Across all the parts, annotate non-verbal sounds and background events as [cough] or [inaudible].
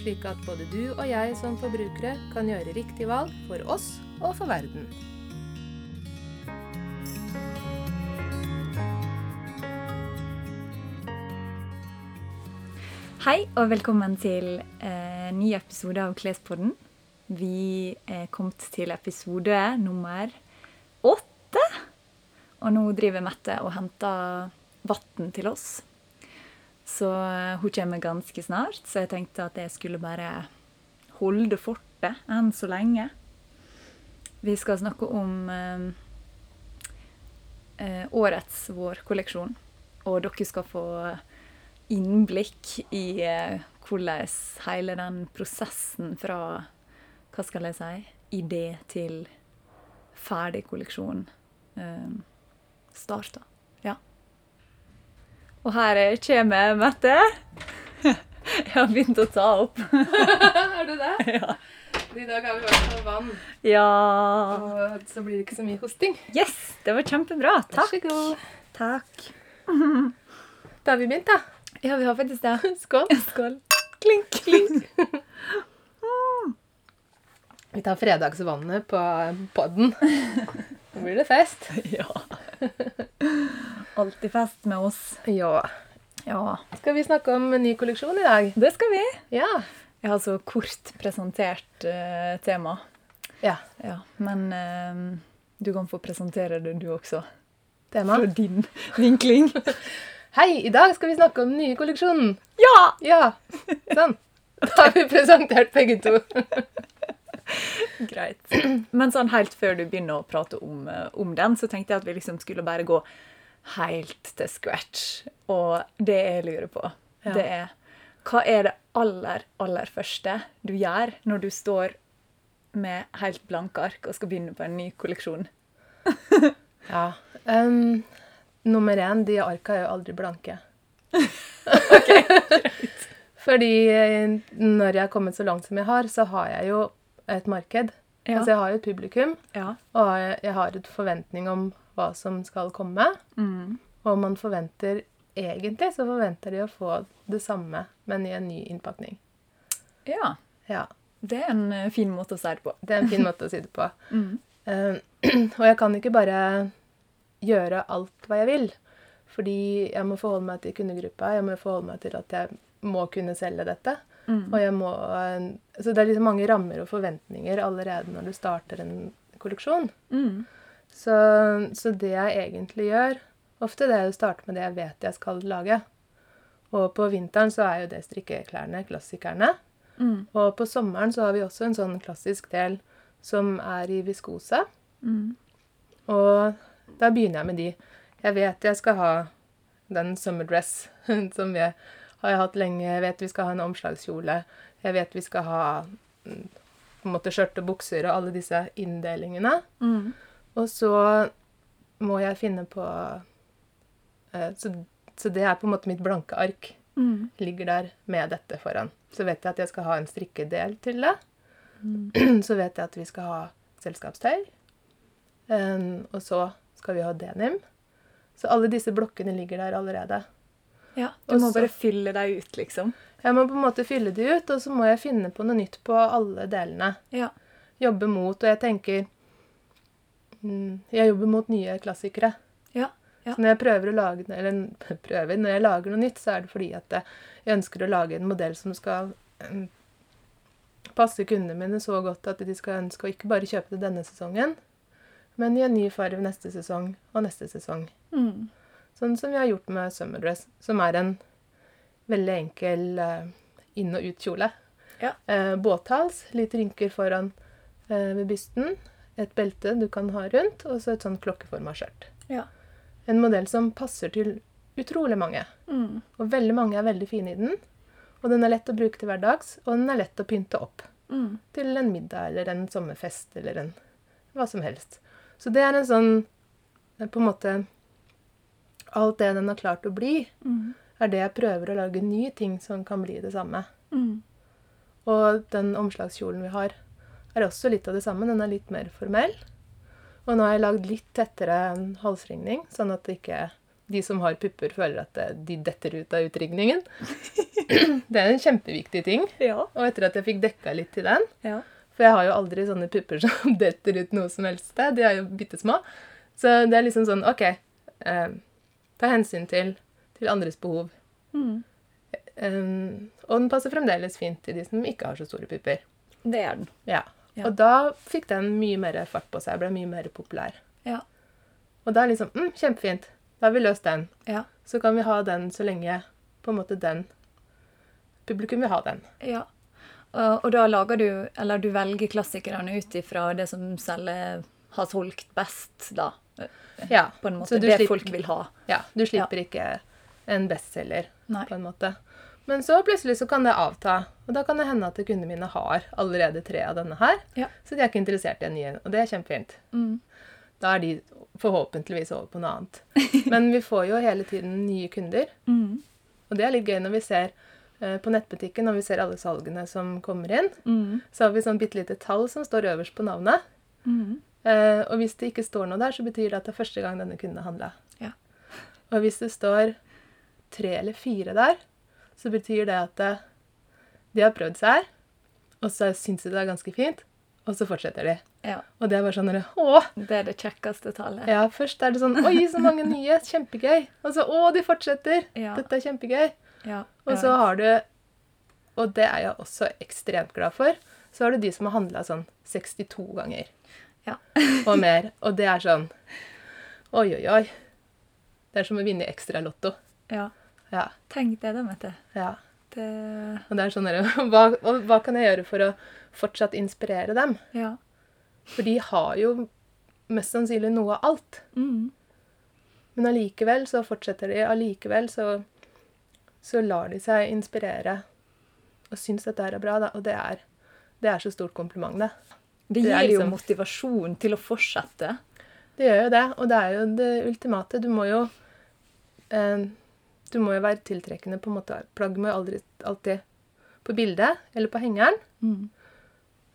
slik at både du og jeg som forbrukere kan gjøre riktig valg for oss og for verden. Hei og velkommen til eh, ny episode av Klespodden. Vi er kommet til episode nummer åtte. Og nå driver Mette og henter vann til oss. Så eh, hun kommer ganske snart, så jeg tenkte at jeg skulle bare holde fortet enn så lenge. Vi skal snakke om eh, eh, årets vårkolleksjon, og dere skal få innblikk i eh, hvordan hele den prosessen fra hva skal jeg si idé til ferdig kolleksjon eh, starta. Ja. Og her kommer Mette. [laughs] Jeg har begynt å ta opp. [laughs] er du det? [laughs] Ja. I dag har vi vært på vann, ja. og så blir det ikke så mye hosting. Yes! Det var kjempebra. Takk. Vær så god. Takk. Da har vi begynt, da. Ja, vi har faktisk det. Skål. Skål. Klink, klink. Vi tar fredagsvannet på podden. Nå blir det fest. Ja. Alltid fest med oss. Ja. Ja. Skal vi snakke om en ny kolleksjon i dag? Det skal vi. Ja. Jeg har så kort presentert uh, tema. Ja. Ja, men uh, du kan få presentere det, du også. Tema. Fra din vinkling. [laughs] Hei, i dag skal vi snakke om den nye kolleksjonen. ja! Ja. Sånn. Da har vi presentert begge to. [laughs] Greit. Men sånn helt før du begynner å prate om, eh, om den, så tenkte jeg at vi liksom skulle bare gå helt til scratch. Og det jeg lurer på, Ja. det er Hva er det aller, aller første du gjør når du står med helt blanke ark og skal begynne på en ny kolleksjon? [laughs] Ja. Um, nummer én, de arka er jo aldri blanke. [laughs] Fordi eh, når jeg har kommet så langt som jeg har, så har jeg jo et marked. Ja. Altså jeg har jo et publikum, Ja. og jeg- jeg har et forventning om hva som skal komme. Mm. Og man forventer Egentlig så forventer de å få det samme, men i en ny innpakning. ja. Ja. Det er en eh, fin måte å si det på. Det er en fin måte å si det på. [laughs] Mm. Uh, [clears throat] og jeg kan ikke bare gjøre alt hva jeg vil. Fordi jeg må forholde meg til kundegruppa, jeg må forholde meg til at jeg må kunne selge dette. Mm. Og jeg må, eh, så det er liksom mange rammer og forventninger allerede når du starter en kolleksjon. Mm. Så, så det jeg egentlig gjør Ofte det er å starte med det jeg vet jeg skal lage. Og på vinteren så er jo det strikkeklærne, klassikerne. Mm. Og på sommeren så har vi også en sånn klassisk del som er i viskose. Mm. Og da begynner jeg med de. Jeg vet jeg skal ha den summer dress [laughs] som jeg har jeg hatt lenge. Jeg vet vi skal ha en omslagskjole. Jeg vet vi skal ha mm, på en måte skjørt og bukser og alle disse inndelingene. Mm. Og så må jeg finne på eh, så, så det er på en måte mitt blanke ark. Mm. Ligger der med dette foran. Så vet jeg at jeg skal ha en strikkedel til det. Mm. [clears throat] Så vet jeg at vi skal ha selskapstøy. Um, og så skal vi ha denim. Så alle disse blokkene ligger der allerede. Ja, du også, må bare fylle deg ut, liksom. Jeg må på en måte fylle de ut, og så må jeg finne på noe nytt på alle delene. Ja. Jobbe mot, og jeg tenker Jeg jobber mot nye klassikere. Ja. Ja. Så når jeg prøver å lage Eller [laughs] prøver, når jeg lager noe nytt, så er det fordi at jeg ønsker å lage en modell som skal mm, passe kundene mine så godt at de skal ønske å ikke bare kjøpe det denne sesongen, men i en ny farge neste sesong og neste sesong. Mm. Sånn som vi har gjort med Summer Dress, som er en veldig enkel eh, inn- og utkjole. Ja. Eh, båthals, litt rynker foran eh, ved bysten, et belte du kan ha rundt, og så et sånn klokkeforma skjørt. Ja. En modell som passer til utrolig mange. Mm. Og veldig mange er veldig fine i den. Og den er lett å bruke til hverdags, og den er lett å pynte opp. Mm. Til en middag eller en sommerfest eller en hva som helst. Så det er en sånn På en måte Alt det den har klart å bli, Mm. er det jeg prøver å lage nye ting som kan bli det samme. Mm. Og den omslagskjolen vi har, er også litt av det samme. Den er litt mer formell. Og nå har jeg lagd litt tettere en halsringning, sånn at ikke de som har pupper, føler at de detter ut av utringningen. [clears throat] det er en kjempeviktig ting. Ja. Og etter at jeg fikk dekka litt til den Ja. For jeg har jo aldri sånne pupper som [laughs] detter ut noe som helst sted. De er jo bitte små. Så det er liksom sånn OK. Eh, ta hensyn til, til andres behov. Mm. Um, og den passer fremdeles fint til de som ikke har så store pupper. Det er den. Ja. Ja. Og da fikk den mye mer fart på seg. Ble mye mer populær. Ja. Og da er liksom mm, Kjempefint. Da har vi løst den. Ja. Så kan vi ha den så lenge på en måte den Publikum vil ha den. Ja. Og, og da lager du Eller du velger klassikerne ut ifra det som selger har solgt best, da. Ja. På en måte. Så du Det slipper- folk vil ha. ja du slipper ikke en bestselger. På en måte. Men så plutselig så kan det avta. Og da kan det hende at kundene mine har allerede tre av denne her. Ja. Så de er ikke interessert i en ny en. Og det er kjempefint. Mm. Da er de forhåpentligvis over på noe annet. [laughs] Men vi får jo hele tiden nye kunder. Mm. Og det er litt gøy når vi ser eh, på nettbutikken, når vi ser alle salgene som kommer inn, Mm. så har vi sånn bitte lite tall som står øverst på navnet. Mm. Eh, og hvis det ikke står noe der, så betyr det at det er første gang denne kunden har handla. Ja. Og hvis det står tre eller fire der, så betyr det at eh, de har prøvd seg her, og så syns de det er ganske fint, og så fortsetter de. Ja. Og det er bare sånn Å! Det er det kjekkeste tallet. Ja, først er det sånn Oi, så mange [laughs] nye! Kjempegøy! Og så Å, de fortsetter! Ja. Dette er kjempegøy! Ja. Og så har du Og det er jeg også ekstremt glad for. Så har du de som har handla sånn 62 ganger Ja. [laughs] og mer. [laughs] Og det er sånn Oi, oi, oi. Det er som å vinne ekstra lotto. ja. Ja. Tenk det, da, Mette. ja. Det Og det er sånn der, [laughs] hva, hva kan jeg gjøre for å fortsatt inspirere dem? Ja. For de har jo mest sannsynlig noe av alt. Mm. Men allikevel så fortsetter de. Allikevel så, så lar de seg inspirere og syns dette her er bra. Da. Og det er, det er så stort kompliment, det. Det Det gir jo liksom- motivasjon til å fortsette. Det gjør jo det, og det er jo det ultimate. Du må jo eh, Du må jo være tiltrekkende på en måte. Plagg må jo aldri alltid På bildet eller på hengeren Mm.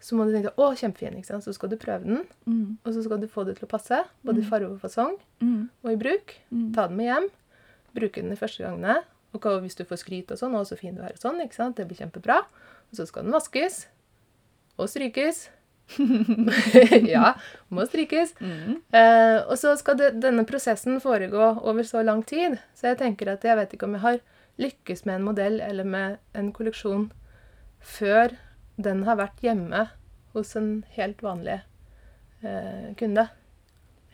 så må du tenke 'Å, kjempefin', ikke sant? Så skal du prøve den, Mm. og så skal du få det til å passe. Både i farge og fasong Mm. og i bruk. Mm. Ta den med hjem. Bruke den de første gangene. Og hvis du får skryt og sånn, 'Å, så fin du er', og sånn, ikke sant? Det blir kjempebra. Og så skal den vaskes. Og strykes. [laughs] ja, må strykes. Mm. Eh, og så skal det, denne prosessen foregå over så lang tid. Så jeg tenker at jeg vet ikke om jeg har lykkes med en modell eller med en kolleksjon før den har vært hjemme hos en helt vanlig eh, kunde.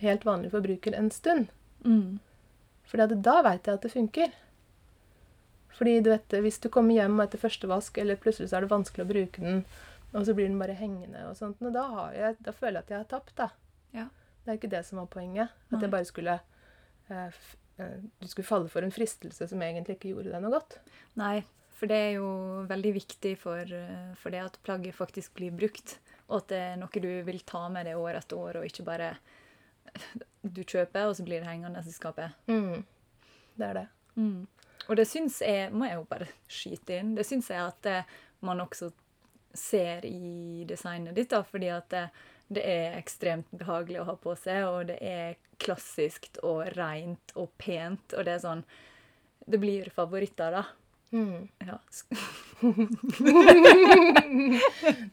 Helt vanlig forbruker en stund. Mm. For da veit jeg at det funker. Fordi du vet, hvis du kommer hjem etter første vask, eller plutselig så er det vanskelig å bruke den, og så blir den bare hengende og sånt, og da, har jeg, da føler jeg at jeg har tapt, da. Ja. Det er ikke det som var poenget. At jeg bare skulle eh, eh, Du skulle falle for en fristelse som egentlig ikke gjorde deg noe godt. Nei, for det er jo veldig viktig for, eh, for det at plagget faktisk blir brukt. Og at det er noe du vil ta med deg år etter år, og ikke bare du kjøper, og så blir det hengende i skapet. Mm. Det er det. Mm. Og det syns jeg Må jeg jo bare skyte inn. Det syns jeg at man også ser i designet ditt, da, fordi at det, det er ekstremt behagelig å ha på seg, og det er klassisk og rent og pent, og det er sånn Det blir favoritter, da. Mm. Ja. [laughs]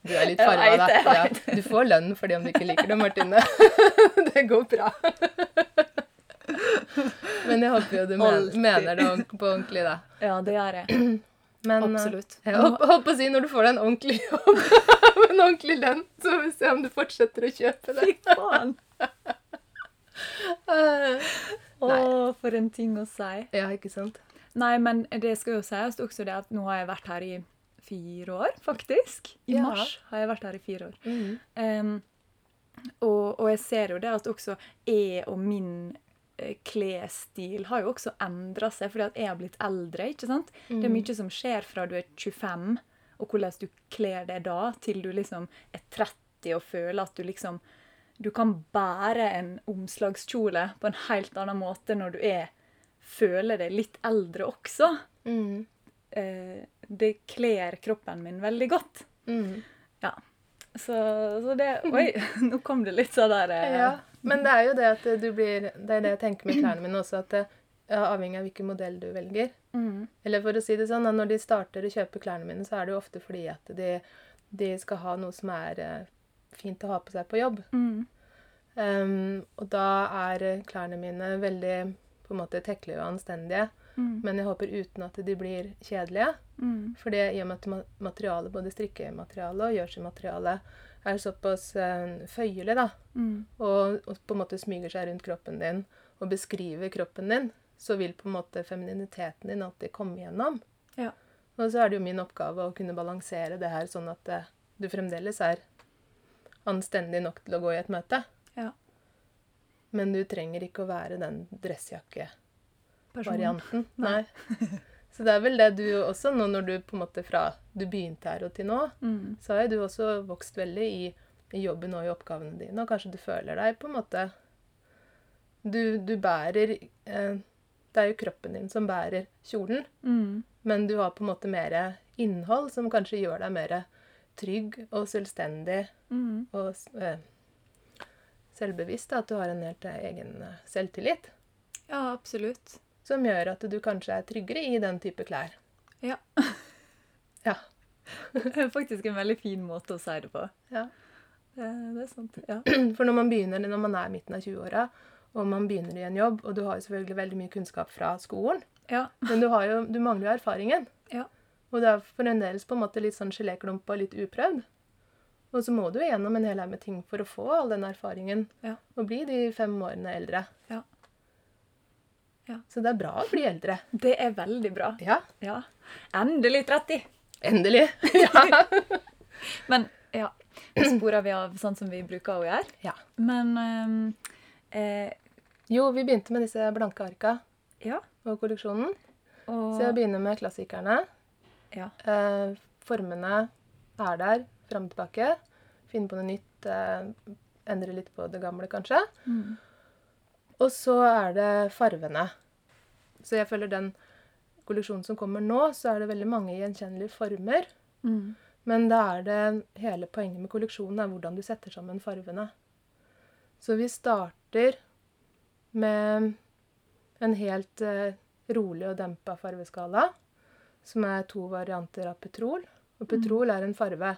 Du er litt farga, da. Ja. Du får lønn fordi om du ikke liker det, Martine. [laughs] det går bra. Men jeg håper jo du men, mener det på ordentlig, da. ja, det gjør jeg. [clears throat] Men, eh, Absolutt. Jeg holdt, på å si når du får deg en ordentlig jobb, [laughs] en ordentlig lønn, så får vi se om du fortsetter å kjøpe det. Fy faen! [laughs] Eh, Å, for en ting å si. Ja, ikke sant? Nei, men det skal jo sies også det at nå har jeg vært her i fire år, faktisk. I Ja. mars har jeg vært her i fire år. Mm. Um, og, og jeg ser jo det at også jeg og min klesstil har jo også endra seg fordi at jeg har blitt eldre. ikke sant? Det er mye som skjer fra du er 25, og hvordan du kler deg da, til du liksom er 30 og føler at du liksom Du kan bære en omslagskjole på en helt annen måte når du er føler deg litt eldre også. Mm. Eh, det kler kroppen min veldig godt. Mm. Så, så det Oi, [laughs] nå kom det litt sånn der eh, Ja, men det er jo det at du blir Det er det jeg tenker med klærne mine også, at det er avhengig av hvilken modell du velger. mm, Eller for å si det sånn, når de starter å kjøpe klærne mine, så er det jo ofte fordi at de, de skal ha noe som er eh, fint å ha på seg på jobb. mm, Um, og da er eh, klærne mine veldig på en måte teklige og anstendige. mm, Men jeg håper uten at de blir kjedelige. Mm, For det i og med at materialet, både strikkematerialet og jerseymaterialet, er såpass eh, føyelig, da, mm, og, og på en måte smyger seg rundt kroppen din og beskriver kroppen din, så vil på en måte femininiteten din alltid komme igjennom. Ja. Og så er det jo min oppgave å kunne balansere det her sånn at eh, du fremdeles er anstendig nok til å gå i et møte. Ja. Men du trenger ikke å være den dressjakke-varianten. Person. Nei. [laughs] [laughs] Så det er vel det du også, nå når du på en måte fra du begynte her og til nå, Mm, så har jo du også vokst veldig i, i jobben og i oppgavene dine, og kanskje du føler deg på en måte Du, du bærer eh, Det er jo kroppen din som bærer kjolen, mm, men du har på en måte mer innhold som kanskje gjør deg mer trygg og selvstendig mm, og eh, selvbevisst. Da, at du har en helt egen eh, selvtillit. Ja, absolutt. Som gjør at du kanskje er tryggere i den type klær. Ja. [laughs] Ja. Det er faktisk en veldig fin måte å si det på. ja. Det, det er sant. Ja. [clears throat] For når man begynner, når man er midten av 20-åra, og man begynner i en jobb, og du har jo selvfølgelig veldig mye kunnskap fra skolen, Ja. men du, har jo, du mangler jo erfaringen. Ja. Og det er fremdeles på en måte litt sånn geléklump og litt uprøvd. Og så må du gjennom en hel haug med ting for å få all den erfaringen Ja. og bli de fem årene eldre. Ja. Ja. Så det er bra å bli eldre. Det er veldig bra. Ja. Ja. Endelig 30! Endelig. [laughs] ja. Men ja, nå sporer vi av sånn som vi bruker å gjøre. ja. Men ehm, eh, Jo, vi begynte med disse blanke arka ja. og kolleksjonen. Og Så jeg begynner med klassikerne. ja. Eh, formene er der, fram og tilbake. Finne på noe nytt. Eh, endre litt på det gamle, kanskje. Mm. Og så er det farvene. Så jeg føler den kolleksjonen som kommer nå, så er det veldig mange gjenkjennelige former. Mm. Men da er det hele poenget med kolleksjonen er hvordan du setter sammen farvene. Så vi starter med en helt eh, rolig og dempa farveskala, som er to varianter av petrol. Og petrol er en farve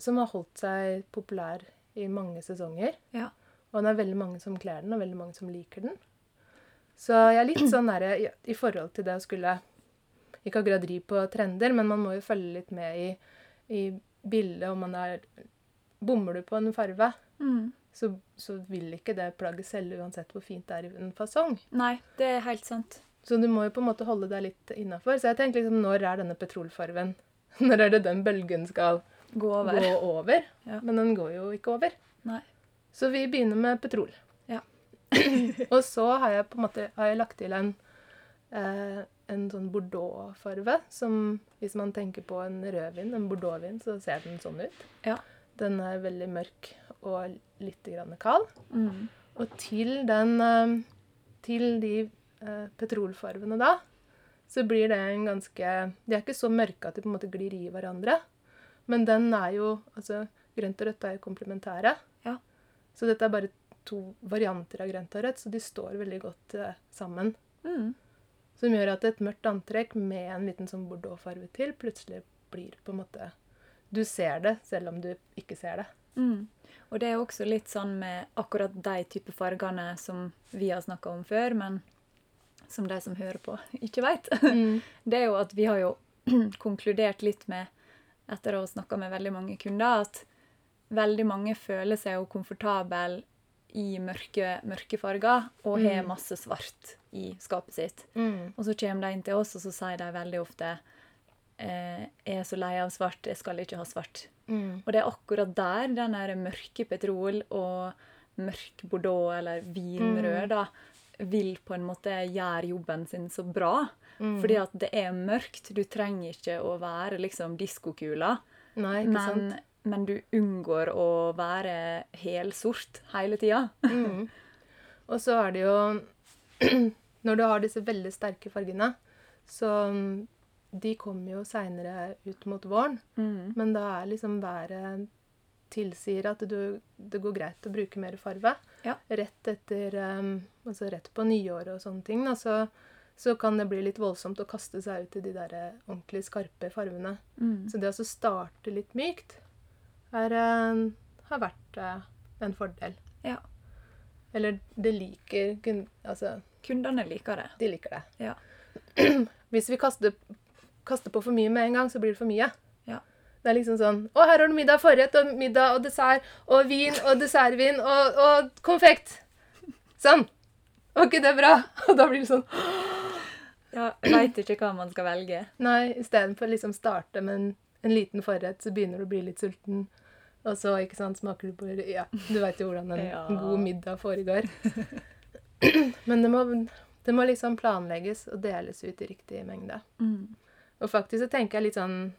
som har holdt seg populær i mange sesonger. Ja. Og det er veldig mange som kler den, og veldig mange som liker den. Så jeg er litt sånn i, i forhold til det å skulle Ikke akkurat ri på trender, men man må jo følge litt med i, i bildet om man er Bommer du på en farve, Mm. så, så vil ikke det plagget selge uansett hvor fint det er i en fasong. Nei, det er helt sant. Så du må jo på en måte holde deg litt innafor. Så jeg tenker liksom, når er denne petrolfarven? [laughs] Når er det den bølgen skal Gå over. gå over? Ja. Men den går jo ikke over. Nei. Så vi begynner med petrol. Ja. [clears throat] og så har jeg på en måte lagt til en, eh, en sånn bordeauxfarve. Som hvis man tenker på en rødvin, en bordeauxvin, så ser den sånn ut. Ja. Den er veldig mørk og litt grann kald. Mm. Og til den eh, Til de eh, petrolfarvene da, så blir det en ganske De er ikke så mørke at de på en måte glir i hverandre. Men den er jo Altså, grønt og rødt er jo komplementære. Så dette er bare to varianter av grønt og rødt, så de står veldig godt eh, sammen. Mm. Som gjør at et mørkt antrekk med en liten sånn bordeauxfarge til plutselig blir på en måte Du ser det, selv om du ikke ser det. Mm. Og det er jo også litt sånn med akkurat de type fargene som vi har snakka om før, men som de som hører på, [laughs] ikke veit. [laughs] Det er jo at vi har jo [clears throat] konkludert litt med, etter å ha snakka med veldig mange kunder, at veldig mange føler seg jo komfortable i mørke, mørke farger og har Mm. masse svart i skapet sitt. Mm. Og så kommer de inn til oss, og så sier de veldig ofte eh, 'Jeg er så lei av svart, jeg skal ikke ha svart'. Mm. Og det er akkurat der den der mørke petrol og mørk bordeaux eller vinrød da, vil på en måte gjøre jobben sin så bra. Fordi at det er mørkt. Du trenger ikke å være liksom diskokula. Nei, ikke Men, sant? Men du unngår å være helsort hele tida. [laughs] Mm. Og så er det jo [clears throat] Når du har disse veldig sterke fargene, så mm, De kommer jo seinere ut mot våren, Mm. men da er liksom været tilsier at du, det går greit å bruke mer farve. Ja. Rett etter um, Altså rett på nyåret og sånne ting. Da, så, så kan det bli litt voldsomt å kaste seg ut i de der ordentlig skarpe farvene. Mm. Så det å starte litt mykt er, eh, har vært eh, en fordel. Ja. Eller det liker Altså, Kundene liker det. de liker det. Ja. [clears throat] Hvis vi kaster, kaster på for mye med en gang, så blir det for mye. Ja. Det er liksom sånn Å, her har du middag, forrett og middag og dessert og vin og dessertvin og, og konfekt. Sånn. Var ikke det bra? [laughs] Og da blir det sånn Ja, Veit ikke hva man skal velge. Nei, istedenfor liksom starte med en, en liten forrett, så begynner du å bli litt sulten. Og så ikke sant, smaker du på Ja, du veit jo hvordan en [laughs] Ja. god middag foregår. [laughs] Men det må, det må liksom planlegges og deles ut i riktig mengde. Mm. Og faktisk så tenker jeg litt sånn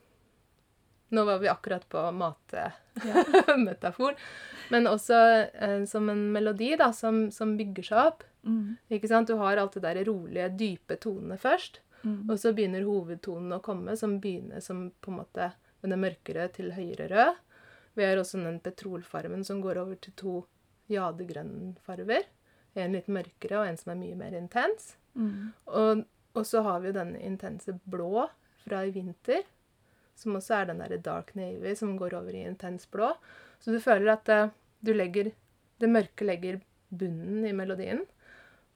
Nå var vi akkurat på matmetafor. [laughs] Men også eh, som en melodi da, som, som bygger seg opp. Mm. Ikke sant? Du har alt det der rolige, dype tonene først. Mm. Og så begynner hovedtonen å komme, som begynner som på en måte med det mørkere til høyere rød. Vi har også den petrolfarven som går over til to jadegrønne farver. En litt mørkere og en som er mye mer intens. Mm. Og, og så har vi den intense blå fra i vinter, som også er den der dark navy som går over i intens blå. Så du føler at uh, du legger Det mørke legger bunnen i melodien,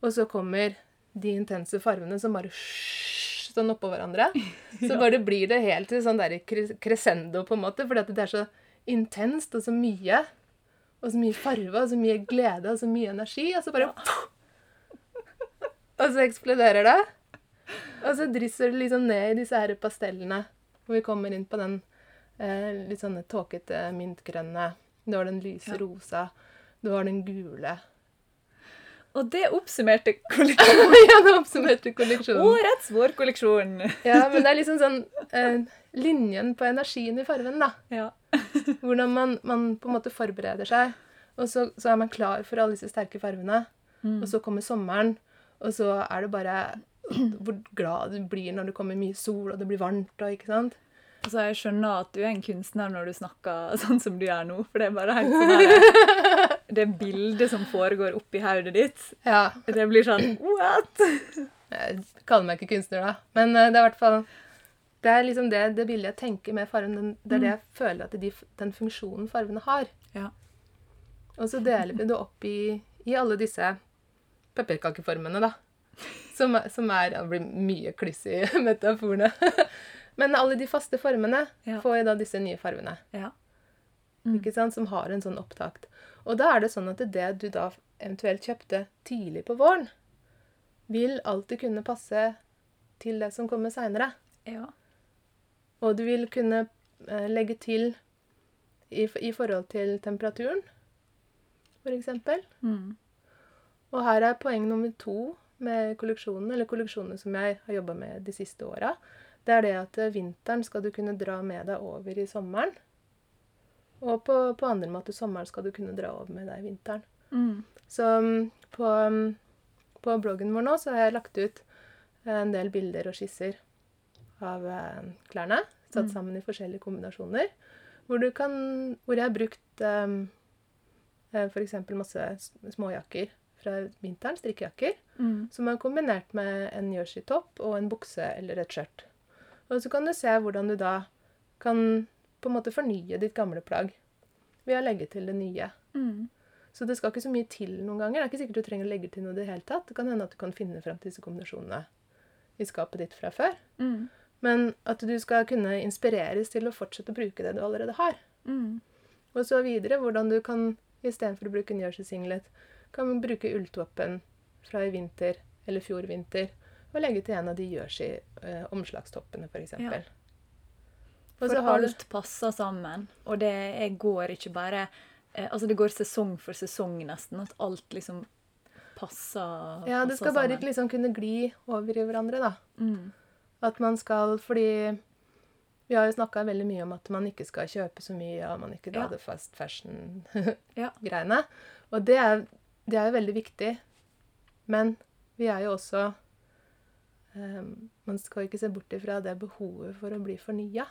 og så kommer de intense farvene som bare sånn oppå hverandre. [laughs] Så bare blir det helt til sånn der crescendo, på en måte, fordi at det er så intenst og så mye. Og så mye farve og så mye glede og så mye energi. Og så bare [laughs] Og så eksploderer det. Og så drysser det liksom ned i disse her pastellene. Og vi kommer inn på den eh, litt sånne tåkete mintgrønne. Du har den lyse Ja. rosa. Du har den gule. Og det oppsummerte [laughs] kolleksjonen. ja, det oppsummerte kolleksjonen. Årets vårkolleksjon! Ja, men det er liksom sånn eh, linjen på energien i fargen, da. Ja. [laughs] Hvordan man, man på en måte forbereder seg. Og så, så er man klar for alle disse sterke fargene. Mm. Og så kommer sommeren, og så er det bare [clears throat] hvor glad du blir når det kommer mye sol, og det blir varmt. og ikke sant? Altså, jeg skjønner at du er en kunstner når du snakker sånn som du gjør nå, for det er bare helt [laughs] sånn her, Det bildet som foregår oppi hodet ditt, Ja, det blir sånn What?! Jeg kaller meg ikke kunstner, da. Men eh, det er i hvert fall Det er liksom det, det bildet jeg tenker med fargen. Den, det er det jeg føler at de, den funksjonen fargene har. Ja. Og så deler vi det opp i, i alle disse pepperkakeformene, da. Som, som er Det blir mye kluss i [laughs] metaforene. Men alle de faste formene Ja. får jo da disse nye fargene. Ja. ikke sant, som har en sånn opptakt. Og da er det sånn at det du da eventuelt kjøpte tidlig på våren, vil alltid kunne passe til det som kommer seinere. ja. Og du vil kunne eh, legge til i, i forhold til temperaturen, eksempel. Mm. Og her er poeng nummer to med kolleksjonen, eller kolleksjonene som jeg har jobba med de siste åra. Det er det at eh, vinteren skal du kunne dra med deg over i sommeren. Og på, på andre måter sommeren skal du kunne dra over med deg vinteren. Mm. Så mm, på, mm, på bloggen vår nå så har jeg lagt ut eh, en del bilder og skisser av eh, klærne. Satt Mm. sammen i forskjellige kombinasjoner. Hvor, du kan, hvor jeg har brukt um, f.eks. masse småjakker fra vinteren, strikkejakker, Mm. som er kombinert med en jerseytopp og en bukse eller et skjørt. Og så kan du se hvordan du da kan på en måte fornye ditt gamle plagg ved å legge til det nye. Mm. Så det skal ikke så mye til noen ganger. Det er ikke sikkert du trenger å legge til noe i det hele tatt. Det kan hende at du kan finne frem til disse kombinasjonene i skapet ditt fra før. Mm. Men at du skal kunne inspireres til å fortsette å bruke det du allerede har. Mm. Og så videre hvordan du kan, istedenfor å bruke en jersey-singlet, kan bruke ulltoppen fra i vinter eller fjor vinter, og legge til en av de jersey-omslagstoppene, f.eks. Ja. For du alt passer sammen, og det går ikke bare eh, Altså, det går sesong for sesong, nesten. At alt liksom passer, Ja, det passer skal bare sammen. ikke liksom kunne gli over i hverandre, da. Mm. At man skal Fordi vi har jo snakka veldig mye om at man ikke skal kjøpe så mye, og man ikke drar Ja. det fast fashion-greiene. Ja. [laughs] Og det er, det er jo veldig viktig. Men vi er jo også um, Man skal ikke se bort ifra det behovet for å bli fornya.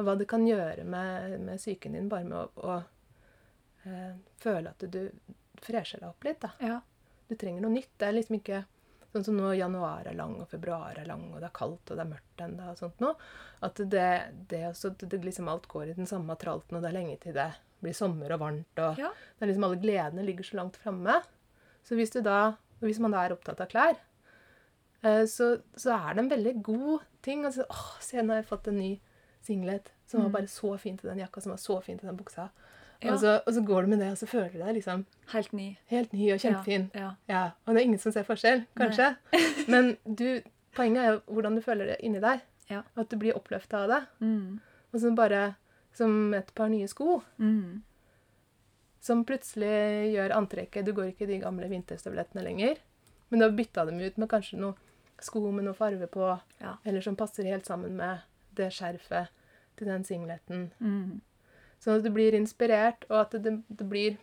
Og hva det kan gjøre med, med psyken din bare med å, å eh, føle at du fresher deg opp litt. da. Ja. Du trenger noe nytt. Det er liksom ikke sånn som nå januar er lang, og februar er lang, og det er kaldt, og det er mørkt ennå, og sånt noe. At det, det, også, det liksom alt går i den samme tralten, og det er lenge til det blir sommer og varmt, og Ja. det er liksom alle gledene ligger så langt framme. Så hvis du da, og hvis man da er opptatt av klær, eh, så, så er det en veldig god ting. Altså, åh, se, nå har jeg fått en ny singlet som var Mm. bare så fin til den jakka, som var så fin til den buksa. Ja. Og, så, og så går du med det, og så føler du deg liksom Helt ny. helt ny og kjempefin. Ja. Ja, og det er ingen som ser forskjell, kanskje. [laughs] Men du, poenget er jo hvordan du føler det inni deg. Ja. At du blir oppløfta av det. Mm. Og så bare som et par nye sko, Mm. som plutselig gjør antrekket Du går ikke i de gamle vinterstøvlettene lenger, men du har bytta dem ut med kanskje noe sko med noe farge på, eller som passer helt sammen med det skjerfet til den singleten. Mm. Sånn at du blir inspirert, og at det, det blir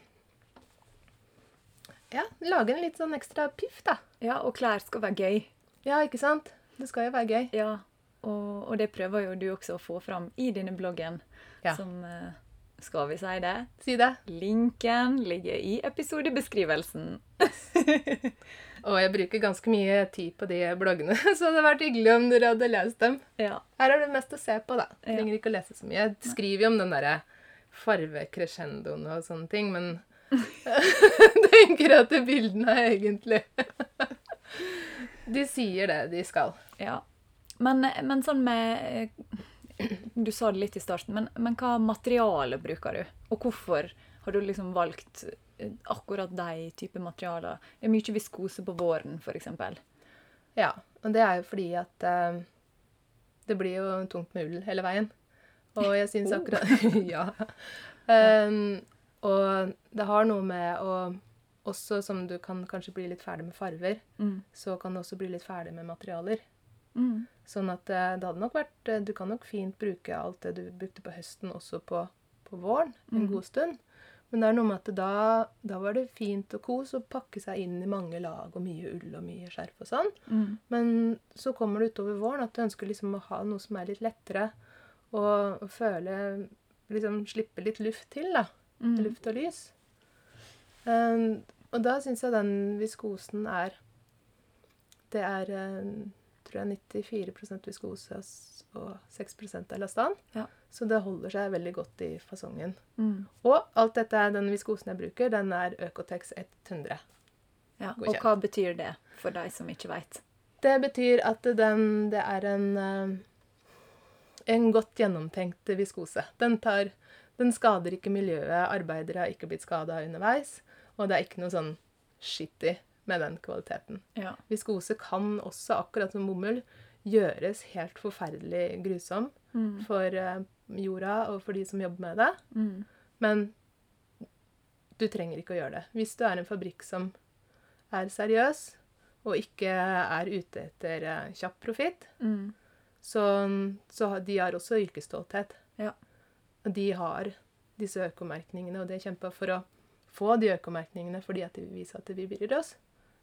Ja, lage en litt sånn ekstra piff, da. ja, og klær skal være gøy. Ja, ikke sant? Det skal jo være gøy. Ja, og, og det prøver jo du også å få fram i dine bloggen, Ja. som eh, Skal vi si det? Si det. Linken ligger i episodebeskrivelsen. [laughs] Og jeg bruker ganske mye tid på de bloggene, [laughs] så det hadde vært hyggelig om dere hadde lest dem. Ja. Her er det mest å se på, da. Ja. Trenger ikke å lese så mye. Jeg skriver jo om den derre farvecrescendoen og sånne ting, men [laughs] tenker at bildene er egentlig De sier det de skal. ja. Men, men sånn med eh, Du sa det litt i starten, men, men hva materiale bruker du? Og hvorfor har du liksom valgt eh, akkurat de type materialer? Det er mye viskose på våren, f.eks. Ja, og det er jo fordi at uh, det blir jo tungt med ull hele veien. Og jeg syns [laughs] Oh. akkurat [laughs] Ja. Um, og det har noe med å Også som du kan kanskje bli litt ferdig med farver, Mm. så kan du også bli litt ferdig med materialer. Mm. Sånn at eh, det hadde nok vært eh, Du kan nok fint bruke alt det du brukte på høsten, også på, på våren en mm. god stund. Men det er noe med at da, da var det fint og kos å pakke seg inn i mange lag og mye ull og mye skjerf og sånn. Mm. Men så kommer det utover våren at du ønsker liksom å ha noe som er litt lettere, og, og føle Liksom slippe litt luft til, da. Mm. Luft og lys. Um, og da syns jeg den viskosen er Det er um, tror jeg 94 viskose og 6% elastan. Ja. Så det holder seg veldig godt i fasongen. Mm. Og alt dette, den viskosen jeg bruker, den er Økotex 100. Ja. Og hva betyr det for deg som ikke veit? Det betyr at den, det er en, eh, en godt gjennomtenkt viskose. Den, tar, den skader ikke miljøet, arbeidere har ikke blitt skada underveis, og det er ikke noe sånn shitty med den kvaliteten. Ja. Viskose kan også, akkurat som bomull, gjøres helt forferdelig grusom Mm. for eh, jorda og for de som jobber med det. Mm. Men du trenger ikke å gjøre det. Hvis du er en fabrikk som er seriøs, og ikke er ute etter eh, kjapp profitt, Mm. så, så de har også yrkesstolthet. Ja. De har disse økomerkningene, og de kjempa for å få de økomerkningene fordi at de vil vise at vi bryr oss.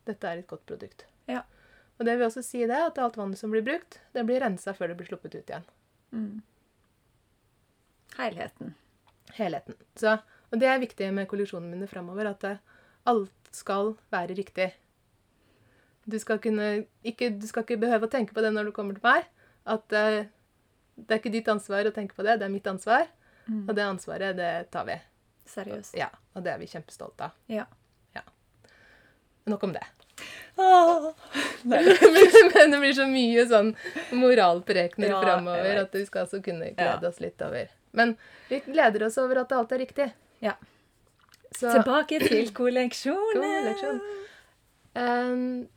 Dette er et godt produkt. Ja. Og det vil også si det, at alt vannet som blir brukt, det blir rensa før det blir sluppet ut igjen. Mm. Helheten. Helheten. Så, og det er viktig med kolleksjonene mine framover, at det, alt skal være riktig. Du skal, kunne, ikke, du skal ikke behøve å tenke på det når du kommer til meg. At uh, det er ikke ditt ansvar å tenke på det, det er mitt ansvar. Mm. Og det ansvaret, det tar vi. Seriøst. Ja, Og det er vi kjempestolte av. Ja. Nok om det. [laughs] Åh. Men det blir så mye sånn moralprekener Ja, framover at vi skal altså kunne Ja. glede oss litt over. Men vi gleder oss over at alt er riktig. Ja. Så, Tilbake til [clears throat] kolleksjonen. Kolleksjon. Ehm,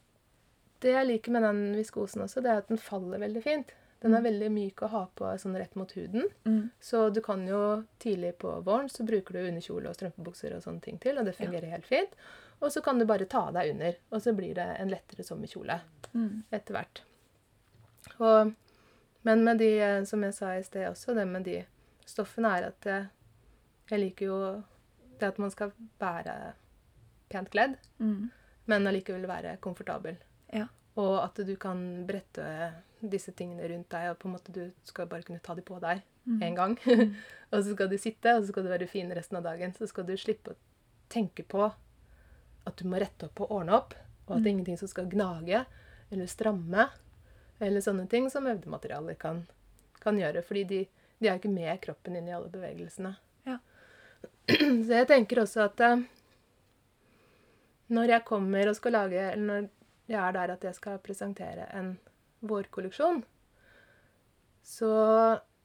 det jeg liker med den viskosen også, det er at den faller veldig fint. Den er veldig myk å ha på sånn rett mot huden. Mm. Så du kan jo tidlig på våren så bruker du underkjole og strømpebukser og sånne ting til, og det fungerer helt fint. Og så kan du bare ta deg under, og så blir det en lettere sommerkjole Mm. etter hvert. Og, men med de, eh, som jeg sa i sted også, det med de stoffene er at jeg, jeg liker jo det at man skal være pent kledd, Mm. men allikevel være komfortabel. Ja. Og at du kan brette disse tingene rundt deg, og på en måte du skal bare kunne ta de på deg Mm. en gang. [laughs] og så skal du sitte, og så skal du være fin resten av dagen. Så skal du slippe å tenke på at du må rette opp og ordne opp, og at det er Mm. ingenting som skal gnage eller stramme, eller sånne ting som øvdematerialer kan, kan gjøre. Fordi de, de er jo ikke med kroppen inn i alle bevegelsene. Ja. [clears throat] Så jeg tenker også at eh, når jeg kommer og skal lage Eller når jeg er der at jeg skal presentere en vårkolleksjon, så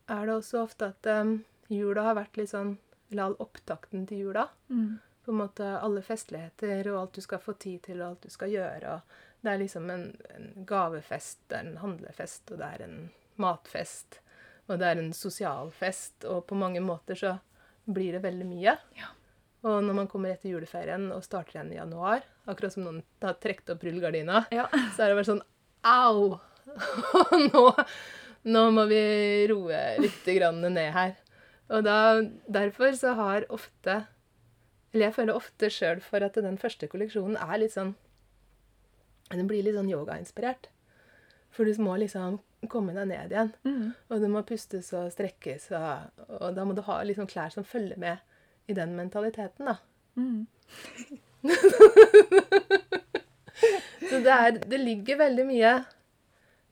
er det også ofte at um, jula har vært litt sånn Eller all opptakten til jula. Mm. På en måte alle festligheter og alt du skal få tid til, og alt du skal gjøre. og Det er liksom en, en gavefest, det er en handlefest, og det er en matfest. Og det er en sosial fest, og på mange måter så blir det veldig mye. Ja. Og når man kommer etter juleferien og starter igjen i januar, akkurat som noen har trukket opp rullegardina, Ja. så er det bare sånn Au! [laughs] nå, nå må vi roe litt grann ned her. Og da, derfor så har ofte Eller jeg føler ofte sjøl for at den første kolleksjonen er litt sånn Den blir litt sånn yogainspirert. For du må liksom komme deg ned igjen. Mm. Og du må pustes og strekkes, og, og da må du ha liksom klær som følger med i den mentaliteten, da. Mm. [laughs] Så det, er, det ligger veldig mye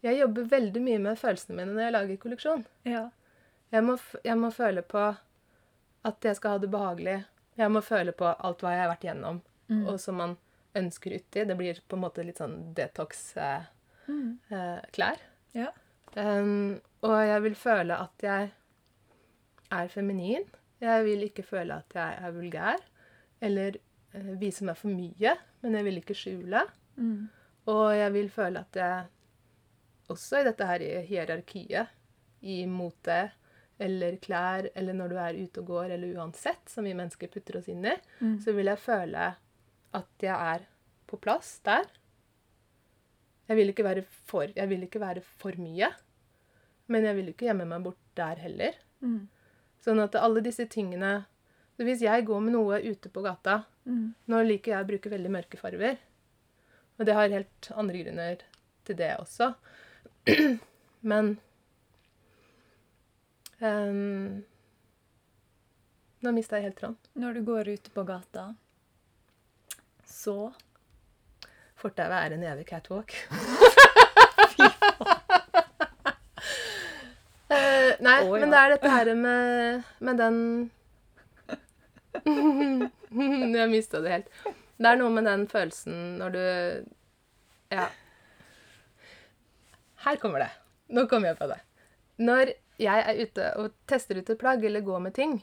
Jeg jobber veldig mye med følelsene mine når jeg lager kolleksjon. Ja. Jeg må, jeg må føle på at jeg skal ha det behagelig. Jeg må føle på alt hva jeg har vært igjennom, Mm. og som man ønsker uti. Det blir på en måte litt sånn detox-klær. Mm. Eh. Ja. Um, og jeg vil føle at jeg er feminin. Jeg vil ikke føle at jeg er vulgær eller eh, vise meg for mye, men jeg vil ikke skjule. Mm. Og jeg vil føle at jeg også i dette her hierarkiet, i mote eller klær, eller når du er ute og går, eller uansett, som vi mennesker putter oss inn i, Mm. så vil jeg føle at jeg er på plass der. Jeg vil ikke være for, jeg vil ikke være for mye, men jeg vil ikke gjemme meg bort der heller. Mm. Sånn at alle disse tingene så Hvis jeg går med noe ute på gata Mm. Nå liker jeg å bruke veldig mørke farver. Og det har helt andre grunner til det også. [clears throat] Men ehm, Nå mista jeg helt tråden. Når du går ute på gata, så Fortauet er en evig catwalk. uh, [laughs] [laughs] nei, oh, ja. men det er dette her med, med den [laughs] Jeg mista det helt. Det er noe med den følelsen når du Ja. Her kommer det. Nå kommer jeg på det. Når jeg er ute og tester ut et plagg eller går med ting,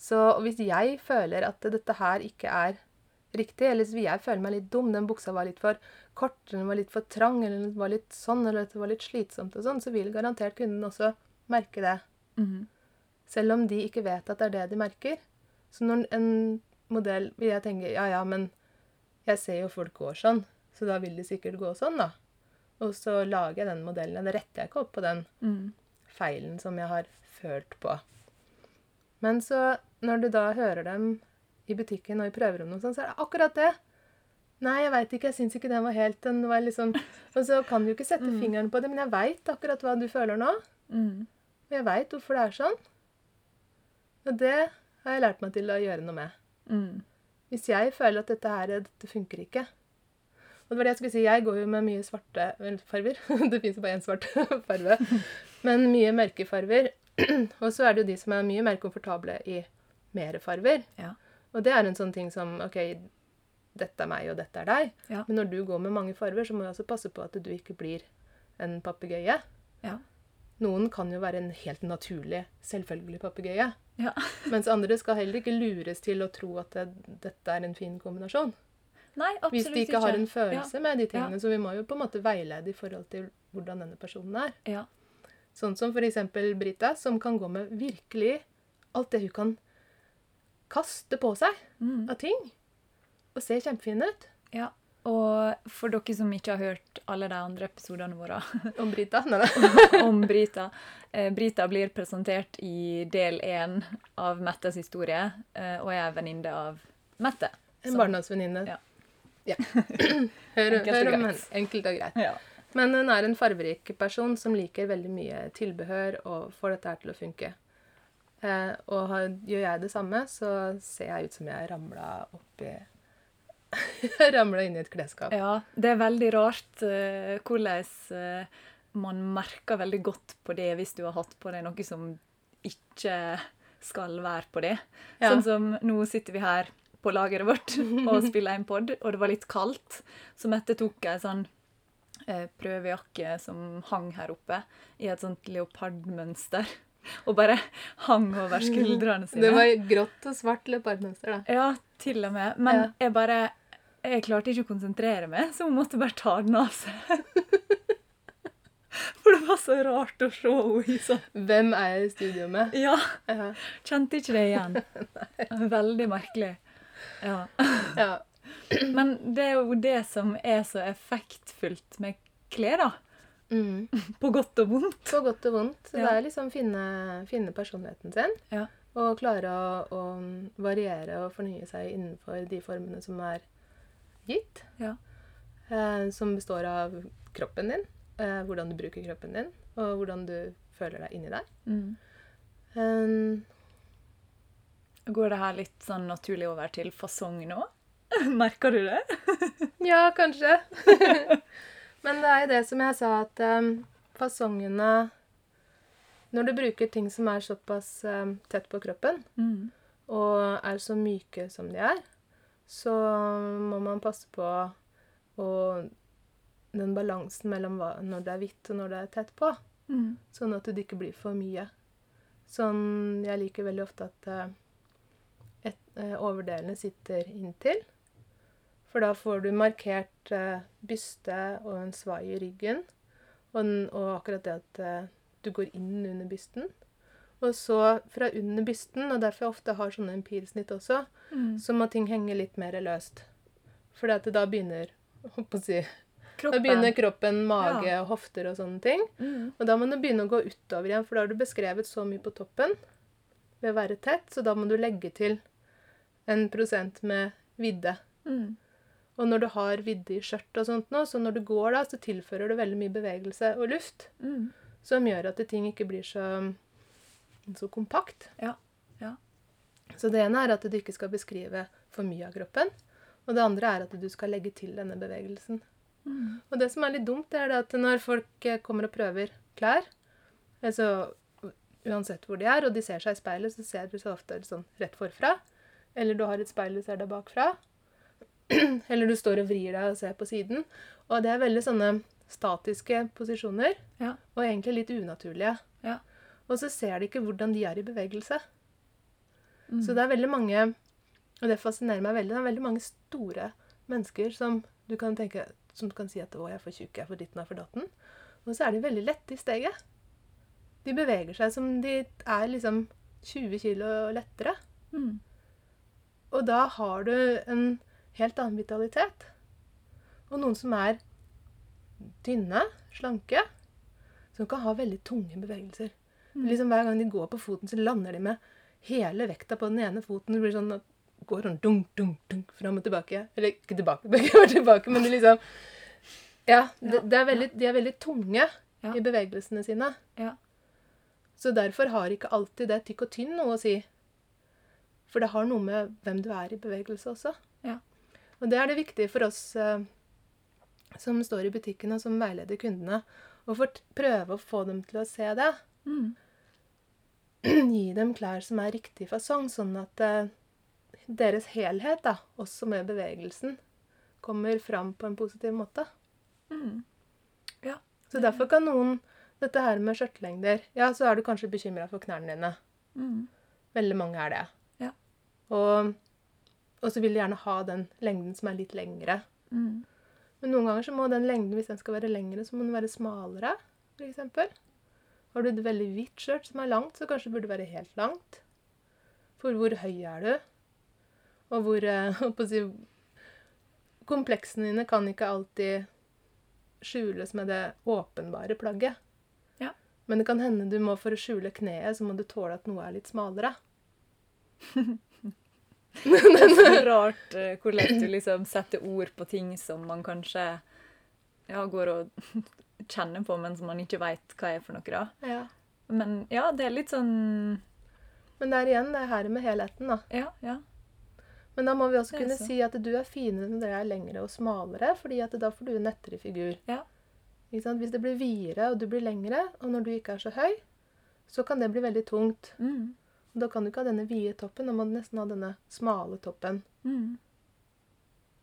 så hvis jeg føler at dette her ikke er riktig, eller hvis jeg føler meg litt dum, den buksa var litt for kort, eller den var litt for trang, eller den var litt sånn, eller det var litt slitsomt og sånn, så vil garantert kunden også merke det. mm. Selv om de ikke vet at det er det de merker. Så når en modell vil jeg tenke ja, ja, men jeg ser jo folk går sånn, så da vil de sikkert gå sånn, da. Og så lager jeg den modellen. Da retter jeg ikke opp på den Mm. Feilen som jeg har følt på. Men så, når du da hører dem i butikken og i prøverommet, og sånn, så er det akkurat det. Nei, jeg veit ikke. Jeg syns ikke den var helt den var liksom, Og så kan du ikke sette Mm. fingeren på det, men jeg veit akkurat hva du føler nå. Mm. Og jeg veit hvorfor det er sånn. Og det har jeg lært meg til å gjøre noe med. Mm. Hvis jeg føler at dette her, dette funker ikke Og det var det jeg skulle si, jeg går jo med mye svarte farger. [laughs] det fins jo bare én svart [laughs] farge. Men mye mørke farger. [clears throat] Og så er det jo de som er mye mer komfortable i mer farger. Ja. Og det er en sånn ting som OK, dette er meg, og dette er deg. Ja. Men når du går med mange farver, så må du også passe på at du ikke blir en papegøye. Ja. Noen kan jo være en helt naturlig, selvfølgelig papegøye. Ja. [laughs] Mens andre skal heller ikke lures til å tro at det, dette er en fin kombinasjon. Nei, absolutt ikke. Hvis de ikke har en følelse med de tingene. Så vi må jo på en måte veilede i forhold til hvordan denne personen er. Ja. Sånn som eksempel Brita, som kan gå med virkelig alt det hun kan kaste på seg Mm. av ting. Og se kjempefin ut. Ja. Og for dere som ikke har hørt alle de andre episodene våre [laughs] Om Brita. Nei, nei. [laughs] om Brita eh, Brita blir presentert i del én av Mettes historie, og jeg er venninne av Mette. En barndomsvenninne. Ja. Ja. [laughs] Hør, hør om henne. Enkelt og greit. Ja. Men hun er en farverik person som liker veldig mye tilbehør og får dette her til å funke. Eh, og har, gjør jeg det samme, så ser jeg ut som jeg ramla oppi [laughs] Ramla inn i et klesskap. ja. Det er veldig rart uh, hvordan uh, man merker veldig godt på det hvis du har hatt på deg noe som ikke skal være på det. Ja. Sånn som nå sitter vi her på lageret vårt [laughs] og spiller en pod, og det var litt kaldt. Så Mette tok ei sånn prøvejakke som hang her oppe, i et sånt leopardmønster. [laughs] Og bare hang over skuldrene [laughs] sine. Det var grått og svart leopardmønster, da. Ja, til og med. Men Ja. jeg bare Jeg klarte ikke å konsentrere meg, så hun måtte bare ta den av seg. [laughs] For det var så rart å se henne i sånn. Hvem er jeg i studio med? Ja, kjente ikke det igjen. Veldig merkelig. Ja. ja. Men det er jo det som er så effektfullt med klær, da. Mm. [laughs] På godt og vondt. På godt og vondt. Ja. det er liksom finne, finne personligheten sin. Ja. Og klare å, å variere og fornye seg innenfor de formene som er gitt. Ja. Eh, som består av kroppen din, eh, hvordan du bruker kroppen din, og hvordan du føler deg inni deg. Mm. Um, Går det her litt sånn naturlig over til fasong nå? [laughs] Merker du det? [laughs] ja, kanskje. [laughs] Men det er jo det som jeg sa, at um, fasongene Når du bruker ting som er såpass um, tett på kroppen, Mm. og er så myke som de er, så må man passe på å den balansen mellom hva, når det er hvitt og når det er tett på. Mm. Sånn at det ikke blir for mye. Sånn Jeg liker veldig ofte at eh, et, eh, overdelene sitter inntil. For da får du markert eh, byste og en svai i ryggen. Og, den, og akkurat det at eh, du går inn under bysten. Og så fra under bysten, og derfor jeg ofte har sånne empilsnitt også, Mm. så må ting henge litt mer løst. For da begynner si, da Kroppen. begynner kroppen, mage og hofter og sånne ting. Mm. Og da må du begynne å gå utover igjen, for da har du beskrevet så mye på toppen ved å være tett, så da må du legge til en prosent med vidde. Mm. Og når du har vidde i skjørt og sånt nå, så når du går da, så tilfører du veldig mye bevegelse og luft, Mm. som gjør at ting ikke blir så, så kompakt. Ja. Ja. Så det ene er at du ikke skal beskrive for mye av kroppen, og det andre er at du skal legge til denne bevegelsen. Mm. Og det som er litt dumt, det er det at når folk eh, kommer og prøver klær, altså uansett hvor de er, og de ser seg i speilet, så ser du så ofte sånn rett forfra. Eller du har et speil du ser deg bakfra. [clears throat] Eller du står og vrir deg og ser på siden. Og det er veldig sånne statiske posisjoner, Ja. og egentlig litt unaturlige. Ja. Og så ser de ikke hvordan de er i bevegelse. Mm. Så det er veldig mange Og det fascinerer meg veldig. Det er veldig mange store mennesker som du kan tenke som kan si at 'Å, jeg er for tjukk, jeg er for ditten og for datten'. Og så er de veldig lette i steget. De beveger seg som de er liksom 20 kilo lettere. Mm. Og da har du en helt annen vitalitet. Og noen som er tynne, slanke, som kan ha veldig tunge bevegelser. Liksom Hver gang de går på foten, så lander de med hele vekta på den ene foten. Det blir sånn at går sånn dunk, dunk, dunk, fram og tilbake. Eller ikke tilbake, [laughs] tilbake, men det liksom Ja. Det, det er veldig, de er veldig tunge Ja. i bevegelsene sine. Ja. Så derfor har ikke alltid det tykk og tynn noe å si. For det har noe med hvem du er i bevegelse også. Og det er det viktige for oss eh, som står i butikken og som veileder kundene, å prøve å få dem til å se det. Mm. Gi dem klær som er riktig fasong, sånn at eh, deres helhet, da, også med bevegelsen, kommer fram på en positiv måte. Mm. Ja. Så derfor kan noen Dette her med skjørtelengder Ja, så er du kanskje bekymra for knærne dine. Mm. Veldig mange er det. Ja. Og, og så vil de gjerne ha den lengden som er litt lengre. Mm. Men noen ganger så må den lengden, hvis den skal være lengre, så må den være smalere, f.eks. Har du et veldig hvitt skjørt som er langt, så kanskje det burde være helt langt. For hvor høy er du? Og hvor eh, [laughs] å si, Kompleksene dine kan ikke alltid skjules med det åpenbare plagget. Ja. Men det kan hende du må for å skjule kneet, så må du tåle at noe er litt smalere. [laughs] Det er så rart eh, hvordan du liksom setter ord på ting som man kanskje ja, går og [laughs] kjenner på, men som man ikke veit hva er for noe. da. Ja. Men ja, det er litt sånn Men det er igjen det her med helheten, da. Ja, ja. Men da må vi også kunne si at du er finere når det er lengre og smalere, fordi at da får du en nettere figur. Ja. Hvis det blir videre og du blir lengre, og når du ikke er så høy, så kan det bli veldig tungt. Mm. Da kan du ikke ha denne vide toppen, da må du nesten ha denne smale toppen. Mm.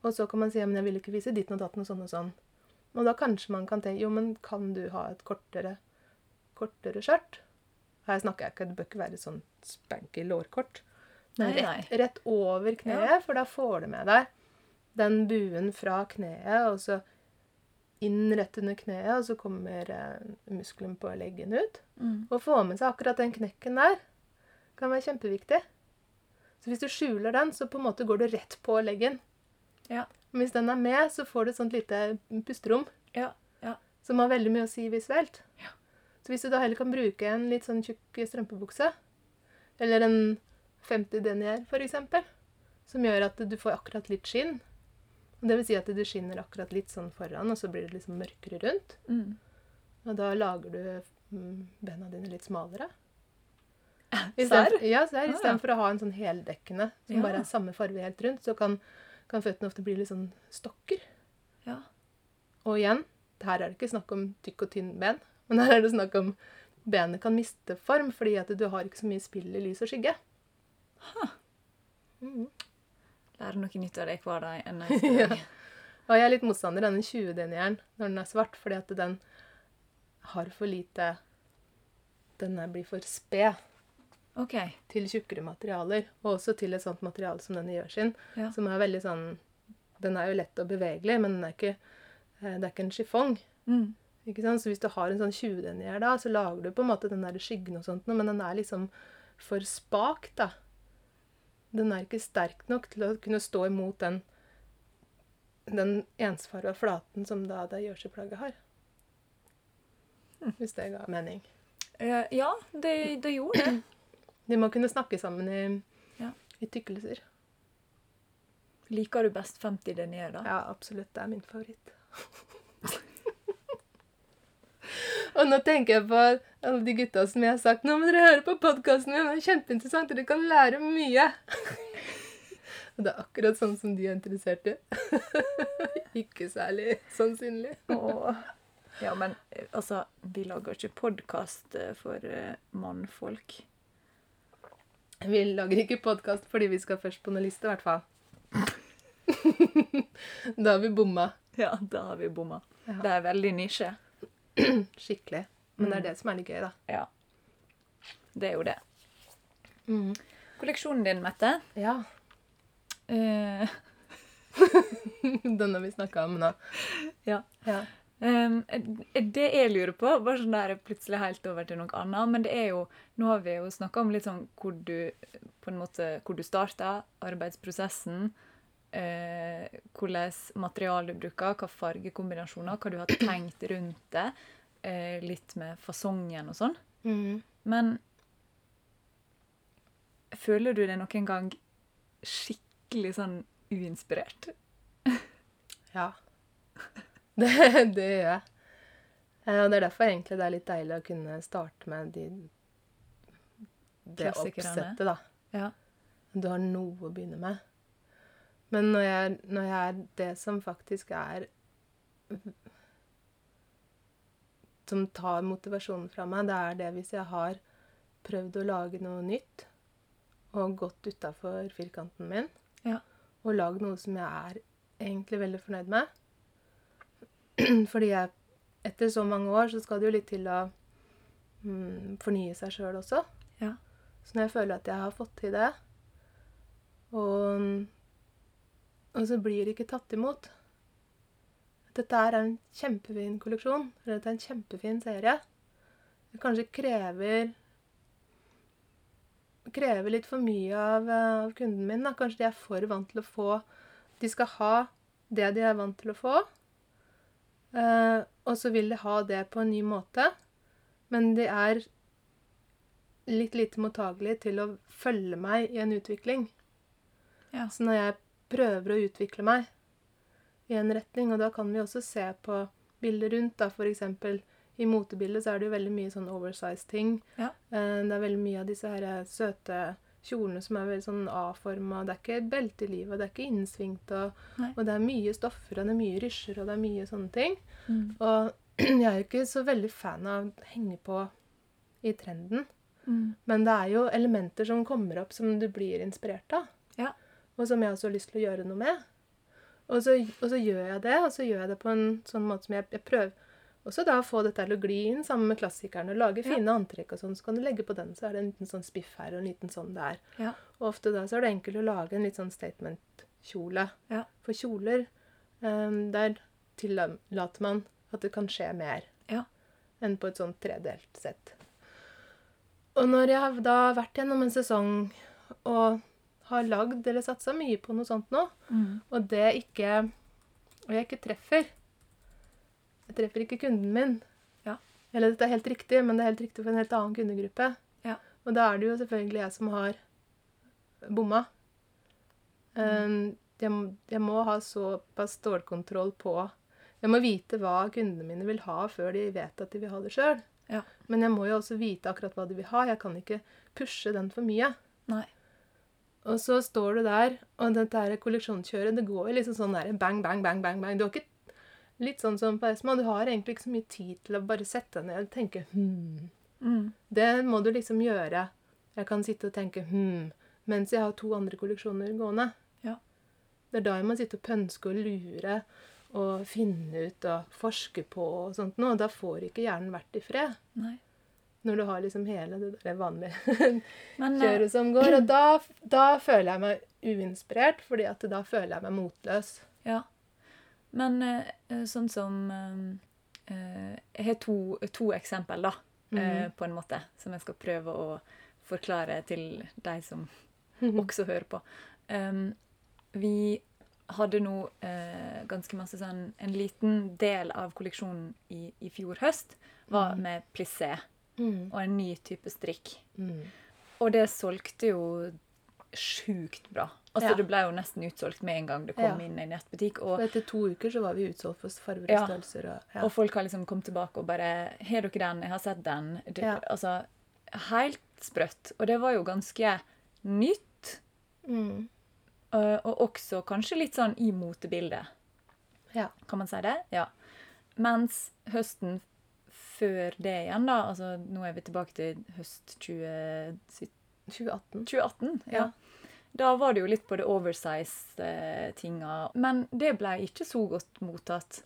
Og så kan man si ja, men jeg vil ikke vise ditt og datten og sånn og sånn. Og da kanskje man kan tenke jo, men kan du ha et kortere, kortere skjørt? Her snakker jeg ikke, det bør ikke være sånn spanky lårkort. Nei, rett, rett over kneet, for da får du med deg den buen fra kneet, og så inn rett under kneet, og så kommer eh, muskelen på leggen ut. Mm. Og få med seg akkurat den knekken der kan være kjempeviktig. Så hvis du skjuler den, så på en måte går du rett på leggen. Ja. Men hvis den er med, så får du et sånt lite pusterom Ja. Ja. som har veldig mye å si visuelt. Ja. Så hvis du da heller kan bruke en litt sånn tjukk strømpebukse, eller en 50 denier eksempel, som gjør at du får akkurat litt skinn, det vil si at du skinner akkurat litt sånn foran, og så blir det liksom mørkere rundt, Mm. og da lager du mm, bena dine litt smalere. Serr? Ja, serr. Ah. Istedenfor å ha en sånn heldekkende som Ja. bare er samme farge helt rundt, så kan, kan føttene ofte bli litt sånn stokker. Ja. Og igjen, her er det ikke snakk om tykk og tynn ben, men her er det snakk om benet kan miste form fordi at du har ikke så mye spill i lys og skygge. Mhm. Lærer noe nytt av deg hver dag. enn [laughs] Ja. Og jeg er litt motstander av den 20-denieren når den er svart, fordi at den har for lite Den blir for sped OK. til tjukkere materialer, og også til et sånt materiale som denne gjør sin, Ja. som er veldig sånn Den er jo lett og bevegelig, men den er ikke, eh, det er ikke en chiffon. Mm. Ikke sant? Så hvis du har en sånn 20-denier da, så lager du på en måte den der skyggen og sånt, men den er liksom for spak, da. Den er ikke sterk nok til å kunne stå imot den, den ensfarga flaten som da det gjørseplagget har. Hvis det ga mening. Eh, ja, det, det gjorde det. De må kunne snakke sammen i, Ja. i tykkelser. Liker du best 50 denier, da? Ja, absolutt. Det er min favoritt. [laughs] Og nå tenker jeg på alle de gutta som jeg har sagt Nå må dere høre på podkasten min, det er kjempeinteressant, dere kan lære mye. [laughs] Og det er akkurat sånn som de er interessert i. [laughs] Ikke særlig sannsynlig. Åh. Ja, men eh, altså, vi lager ikke podkast for uh, mannfolk. Vi lager ikke podkast fordi vi skal først på noen liste, i hvert fall. [laughs] da har vi bomma Ja, da har vi bomma. Ja. Det er veldig nisje. [clears throat] skikkelig. Men det er det som er litt gøy, da. Ja. Det er jo det. Mm. Kolleksjonen din, Mette Ja. eh, [laughs] Den har vi snakka om nå. Ja. Ja. Um, det jeg lurer på, bare sånn der plutselig helt over til noe annet, men det er jo Nå har vi jo snakka om litt sånn hvor du på en måte, hvor du starta, arbeidsprosessen, eh, hvordan materiale du bruker, hva fargekombinasjoner, hva du har tenkt rundt det, eh, litt med fasongen og sånn. Mm. Men føler du deg noen gang skikkelig sånn uinspirert? Ja. [laughs] [laughs] Det, det gjør jeg. Eh, Og det er derfor egentlig det er litt deilig å kunne starte med de, det oppsettet, da. Ja. Du har noe å begynne med. Men når jeg, når jeg er det som faktisk er Som tar motivasjonen fra meg, det er det hvis jeg har prøvd å lage noe nytt og gått utafor firkanten min Ja. og lagd noe som jeg er egentlig veldig fornøyd med. [clears throat] Fordi jeg, etter så mange år så skal det jo litt til å mm, fornye seg sjøl også. Ja. Så når jeg føler at jeg har fått til det, og, og så blir det ikke tatt imot Dette er en kjempefin kolleksjon, eller dette er en kjempefin serie. Det kanskje krever krever litt for mye av, eh, av kunden min. Da. Kanskje de er for vant til å få De skal ha det de er vant til å få. Eh, og så vil de ha det på en ny måte. Men de er litt lite mottagelige til å følge meg i en utvikling. Ja. Så når jeg prøver å utvikle meg i en retning, og da kan vi også se på bilder rundt, da eksempel i motebildet så er det jo veldig mye sånn oversize-ting. Ja. Uh, Det er veldig mye av disse her søte kjolene som er veldig sånn A-forma. Det er ikke belteliv, og det er ikke innsvingt, og, og det er mye stoffer, og det er mye rysjer, og det er mye sånne ting. Mm. Og [clears throat] jeg er jo ikke så veldig fan av å henge på i trenden. Mm. Men det er jo elementer som kommer opp som du blir inspirert av. Ja. Og som jeg også har lyst til å gjøre noe med. Og så, og så gjør jeg det, og så gjør jeg det på en sånn måte som jeg, jeg prøver også da få dette til å gli inn sammen med klassikerne. og Lage Ja. fine antrekk og sånn. Så kan du legge på den, så er det en liten sånn spiff her og en liten sånn der. Ja. Og ofte da så er det enkelt å lage en litt sånn statement-kjole. Ja. For kjoler, um, der tillater man at det kan skje mer Ja. enn på et sånt tredelt sett. Og når jeg har da vært gjennom en sesong og har lagd eller satsa mye på noe sånt nå, Mm. og det ikke Og jeg ikke treffer treffer ikke kunden min. Ja. Eller dette er helt riktig, men det er helt riktig for en helt annen kundegruppe. Ja. Og da er det jo selvfølgelig jeg som har bomma. Mm. jeg, må- jeg må ha såpass stålkontroll på Jeg må vite hva kundene mine vil ha, før de vet at de vil ha det sjøl. Ja. Men jeg må jo også vite akkurat hva de vil ha. Jeg kan ikke pushe den for mye. Nei. Og så står du der, og dette her kolleksjonskjøret, det går jo liksom sånn der bang, bang, bang, bang, bang. Du har ikke Litt sånn som på Esma, du har egentlig ikke så mye tid til å bare sette deg ned og tenke hm. Mm. Det må du liksom gjøre. Jeg kan sitte og tenke hm, mens jeg har to andre kolleksjoner gående. Ja. Det er da jeg må sitte og pønske og lure og finne ut og forske på og sånt noe. Da får ikke hjernen vært i fred. Nei. Når du har liksom hele det der vanlige [laughs] eh, kjøret som går. Og [clears throat] da, da føler jeg meg uinspirert, fordi at da føler jeg meg motløs. Ja. Men eh, sånn som eh, eh, Jeg har to, to eksempel, da, mm. Mhm. på en måte, som jeg skal prøve å forklare til de som også hører på. Um, vi hadde nå eh, ganske masse sånn En liten del av kolleksjonen i, i fjor høst var Mhm. med plissé Mm. og en ny type strikk. Mm. Og det solgte jo sjukt bra. Altså Ja. Det ble jo nesten utsolgt med en gang det kom Ja. inn i en nettbutikk. Og, Og etter to uker så var vi utsolgt for farger og størrelser. Og, ja. og folk har liksom kommet tilbake og bare 'Har dere den? Jeg har sett den.' Det. Altså, Helt sprøtt. Og det var jo ganske nytt. Mm. øh, Og også kanskje litt sånn i motebildet. ja. Kan man si det? Ja. Mens høsten før det igjen, da altså Nå er vi tilbake til høst 20... 2018. 2018. Ja. Ja. Da var det jo litt på det oversize-tinga. Men det ble ikke så godt mottatt.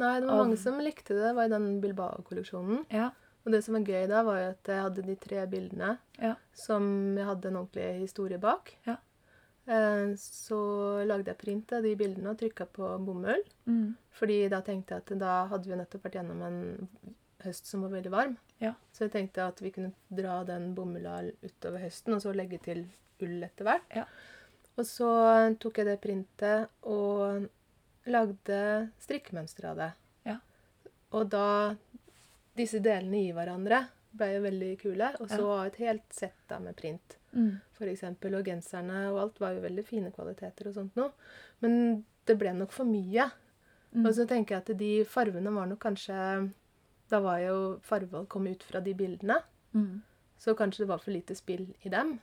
Nei, det var Av- mange som likte det. Det var i den Bilbao-kolleksjonen. Ja. Og det som var gøy da, var jo at jeg hadde de tre bildene Ja. som jeg hadde en ordentlig historie bak. Ja. Eh, Så lagde jeg print av de bildene og trykka på bomull. Mm. Fordi da tenkte jeg at da hadde vi nettopp vært gjennom en høst som var veldig varm. Ja. Så jeg tenkte at vi kunne dra den bomulla utover høsten, og så legge til ull etter hvert. Ja. Og så tok jeg det printet og lagde strikkemønster av det. Ja. Og da Disse delene i hverandre ble jo veldig kule. Og så Ja. et helt sett da med print Mm. for eksempel, og genserne og alt var jo veldig fine kvaliteter og sånt noe. Men det ble nok for mye. Mm. Og så tenker jeg at de farvene var nok kanskje Da var jo fargevalg kom ut fra de bildene, Mm. så kanskje det var for lite spill i dem.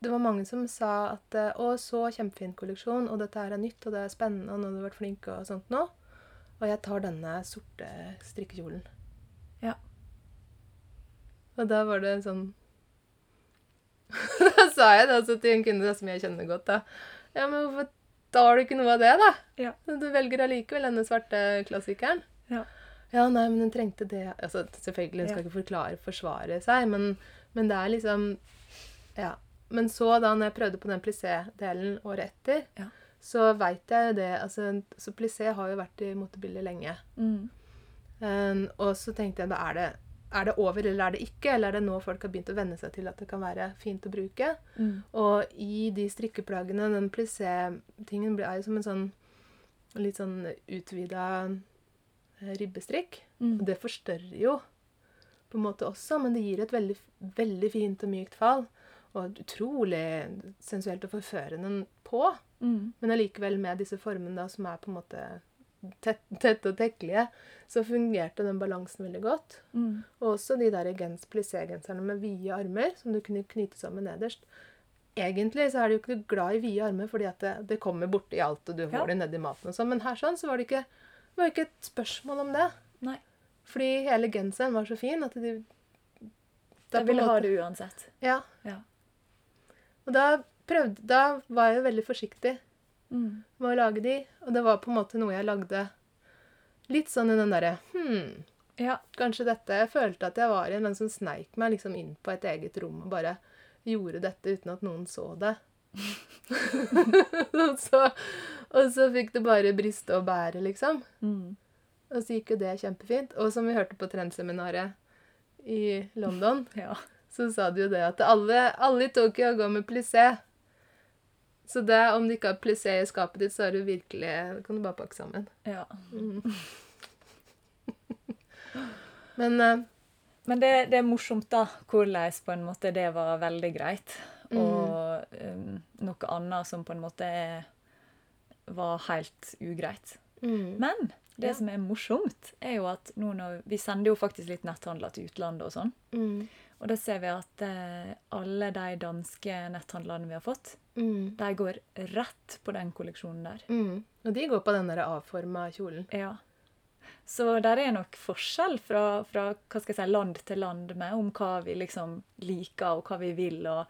Det var mange som sa at eh, 'Å, så kjempefin kolleksjon, og dette her er nytt, og det er spennende, og nå har du vært flink', og sånt nå. Og jeg tar denne sorte strikkekjolen. Ja. Og da var det sånn [laughs] Da sa jeg det til en kunde som jeg kjenner godt, da. Ja, men hvorfor tar du ikke noe av det, da? Ja. Du velger allikevel denne svarte klassikeren. Ja. Ja, nei, men hun trengte det Altså, Selvfølgelig, hun skal Ja. ikke forklare, forsvare seg, men, men det er liksom Ja. Men så, da når jeg prøvde på den plissé-delen året etter, Ja. så veit jeg jo det altså, Så plissé har jo vært i motebildet lenge. Mm. Um, og så tenkte jeg da er det er det over eller er det ikke? Eller er det nå folk har begynt å venne seg til at det kan være fint å bruke? Mm. Og i de strikkeplaggene, den plissé-tingen er jo som en sånn litt sånn utvida ribbestrikk. Mm. Og det forstørrer jo på en måte også, men det gir et veldig, veldig fint og mykt fall. Og utrolig sensuelt og forførende på. Mm. Men allikevel med disse formene da, som er på en måte tett- og tekkelige, så fungerte den balansen veldig godt. Mm. Og også de der gens, plissé-genserne med vide armer, som du kunne knyte sammen nederst. Egentlig så er du jo ikke glad i vide armer fordi at det, det kommer borti alt, og du får Ja. det nedi maten og sånn. Men her sånn så var det ikke, var ikke et spørsmål om det. Nei. Fordi hele genseren var så fin at de det Jeg ville ha det uansett. Ja. Ja. Og da prøvde Da var jeg jo veldig forsiktig Mm. med å lage de, og det var på en måte noe jeg lagde litt sånn i den derre Hm, Ja. kanskje dette Jeg følte at jeg var i en som sneik meg liksom inn på et eget rom og bare gjorde dette uten at noen så det. [laughs] [laughs] og, så, og så fikk det bare briste og bære, liksom. Mm. Og så gikk jo det kjempefint. Og som vi hørte på trendseminaret i London, ja. Så sa de jo det at alle, alle i Tokyo går med plissé. Så det, om du ikke har plissé i skapet ditt, så er du virkelig kan du bare pakke sammen. ja. [laughs] Men uh, Men det, det er morsomt, da, hvordan på en måte det var veldig greit. Mm. Og um, noe annet som på en måte var helt ugreit. mm, Men det Ja. som er morsomt, er jo at nå når Vi sender jo faktisk litt netthandler til utlandet og sånn. mm, Og da ser vi at eh, alle de danske netthandlerne vi har fått, mm, de går rett på den kolleksjonen der. mm. Og de går på den der avforma kjolen. Ja. Så der er nok forskjell fra, fra si, land til land med om hva vi liksom liker og hva vi vil. og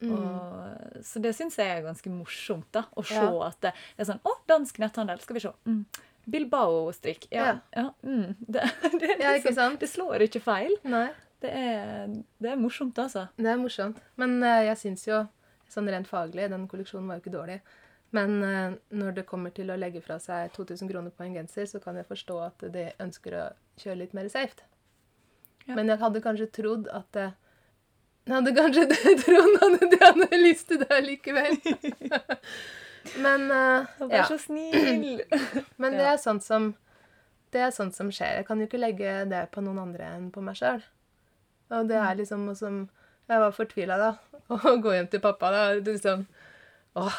Mm. Og, så det syns jeg er ganske morsomt, da, å se Ja. at det er sånn Å, dansk netthandel, skal vi se. Mm. Bilbao-strikk. Ja. Ja. ja. mm. [laughs] det, det, ikke liksom- det slår ikke feil. Nei, Det er, det er morsomt, altså. det er morsomt. Men uh, jeg syns jo, sånn rent faglig, den kolleksjonen var jo ikke dårlig. Men uh, når det kommer til å legge fra seg 2000 kroner på en genser, så kan jeg forstå at de ønsker å kjøre litt mer safe. Ja. Men jeg hadde kanskje trodd at uh, Jeg hadde kanskje [laughs] trodd at de hadde lyst til det likevel. [laughs] Men uh, Vær ja. så snill! [clears throat] Men det er sånt som det er sånt som skjer. Jeg kan jo ikke legge det på noen andre enn på meg sjøl. Og det er liksom noe som Jeg var fortvila da. [laughs] Å gå hjem til pappa da. og Liksom, åh,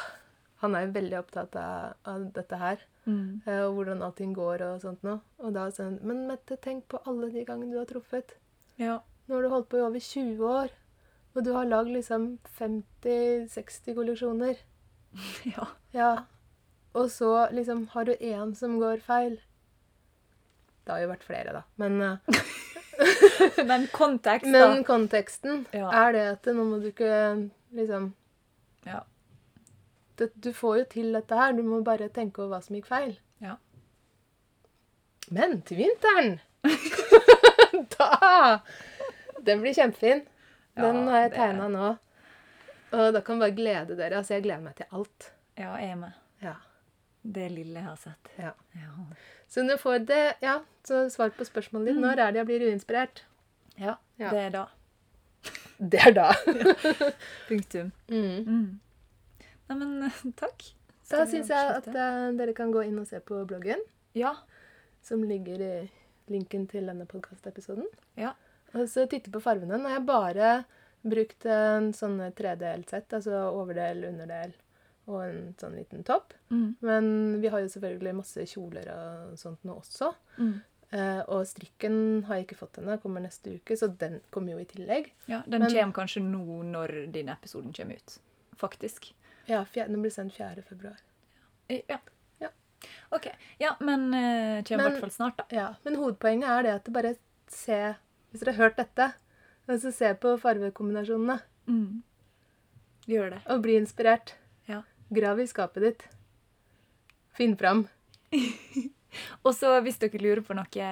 han er jo veldig opptatt av, av dette her. Mm. eh, Og hvordan allting går og sånt noe. Og da sånn Men Mette, tenk på alle de gangene du har truffet. Ja. Nå har du holdt på i over 20 år. Og du har lagd liksom 50-60 kolleksjoner. [laughs] ja. Ja. Og så liksom har du én som går feil. Det har jo vært flere, da. Men, eh, [laughs] [laughs] Men kontekst, da. men konteksten Ja. er det at nå må du ikke liksom Ja. det, Du får jo til dette her. Du må bare tenke over hva som gikk feil. Ja. Men til vinteren [laughs] Da! Den blir kjempefin. Den har jeg det- tegna nå. Og da kan bare glede dere. Altså, jeg gleder meg til alt. Ja, jeg er med. Ja. Det lille jeg har sett. ja. Ja. Så du får det Ja, så svar på spørsmålet ditt. Når er det jeg blir uinspirert? ja. Ja. Det er da. Det er da. [laughs] Punktum. Mm. Mm. Nei, men [laughs] takk. Skal da syns jeg at eh, dere kan gå inn og se på bloggen, Ja. som ligger i linken til denne podkastepisoden. Ja. Og så titte på fargene. Nå har jeg bare brukt en sånn 3D-sett, altså overdel, underdel og en sånn liten topp. Mm. Men vi har jo selvfølgelig masse kjoler og sånt nå også. Mm. Uh, og strikken har jeg ikke fått ennå, kommer neste uke, så den kommer jo i tillegg. ja. Den Men- kommer kanskje nå når din episoden kommer ut. Faktisk. Ja, fjerde, Den blir sendt 4. februar. Ja. Ja. OK. Ja, men uh, kommer i hvert fall snart, da. Ja, Men hovedpoenget er det at det bare se Hvis dere har hørt dette, så se på farvekombinasjonene Mm. Gjør det. og bli inspirert. Grav i skapet ditt. Finn fram. [laughs] Og så hvis dere lurer på noe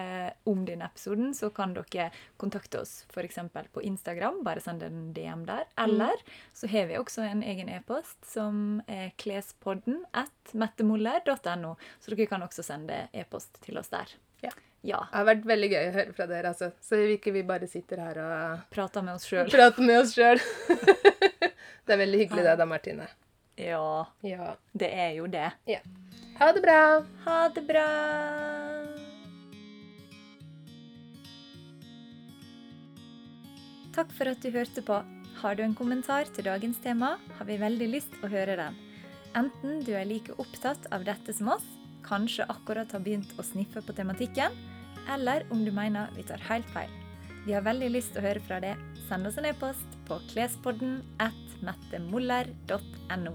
om denne episoden, så kan dere kontakte oss f.eks. på Instagram. Bare send en DM der. Eller så har vi også en egen e-post som er klespodden at mettemoller.no. Så dere kan også sende e-post til oss der. Ja. Ja. Det har vært veldig gøy å høre fra dere, altså. Så ikke vi bare sitter her og Prater med oss sjøl. prater med oss sjøl. [laughs] det er veldig hyggelig det, da, Martine. Ja, Ja. det er jo det. ja. Ha det bra. Ha det bra! Takk for at du hørte på. Har du en kommentar til dagens tema, har vi veldig lyst å høre den. Enten du er like opptatt av dette som oss, kanskje akkurat har begynt å sniffe på tematikken, eller om du mener vi tar helt feil. Vi har veldig lyst å høre fra deg. Send oss en e-post på klespodden at mettemoller.no.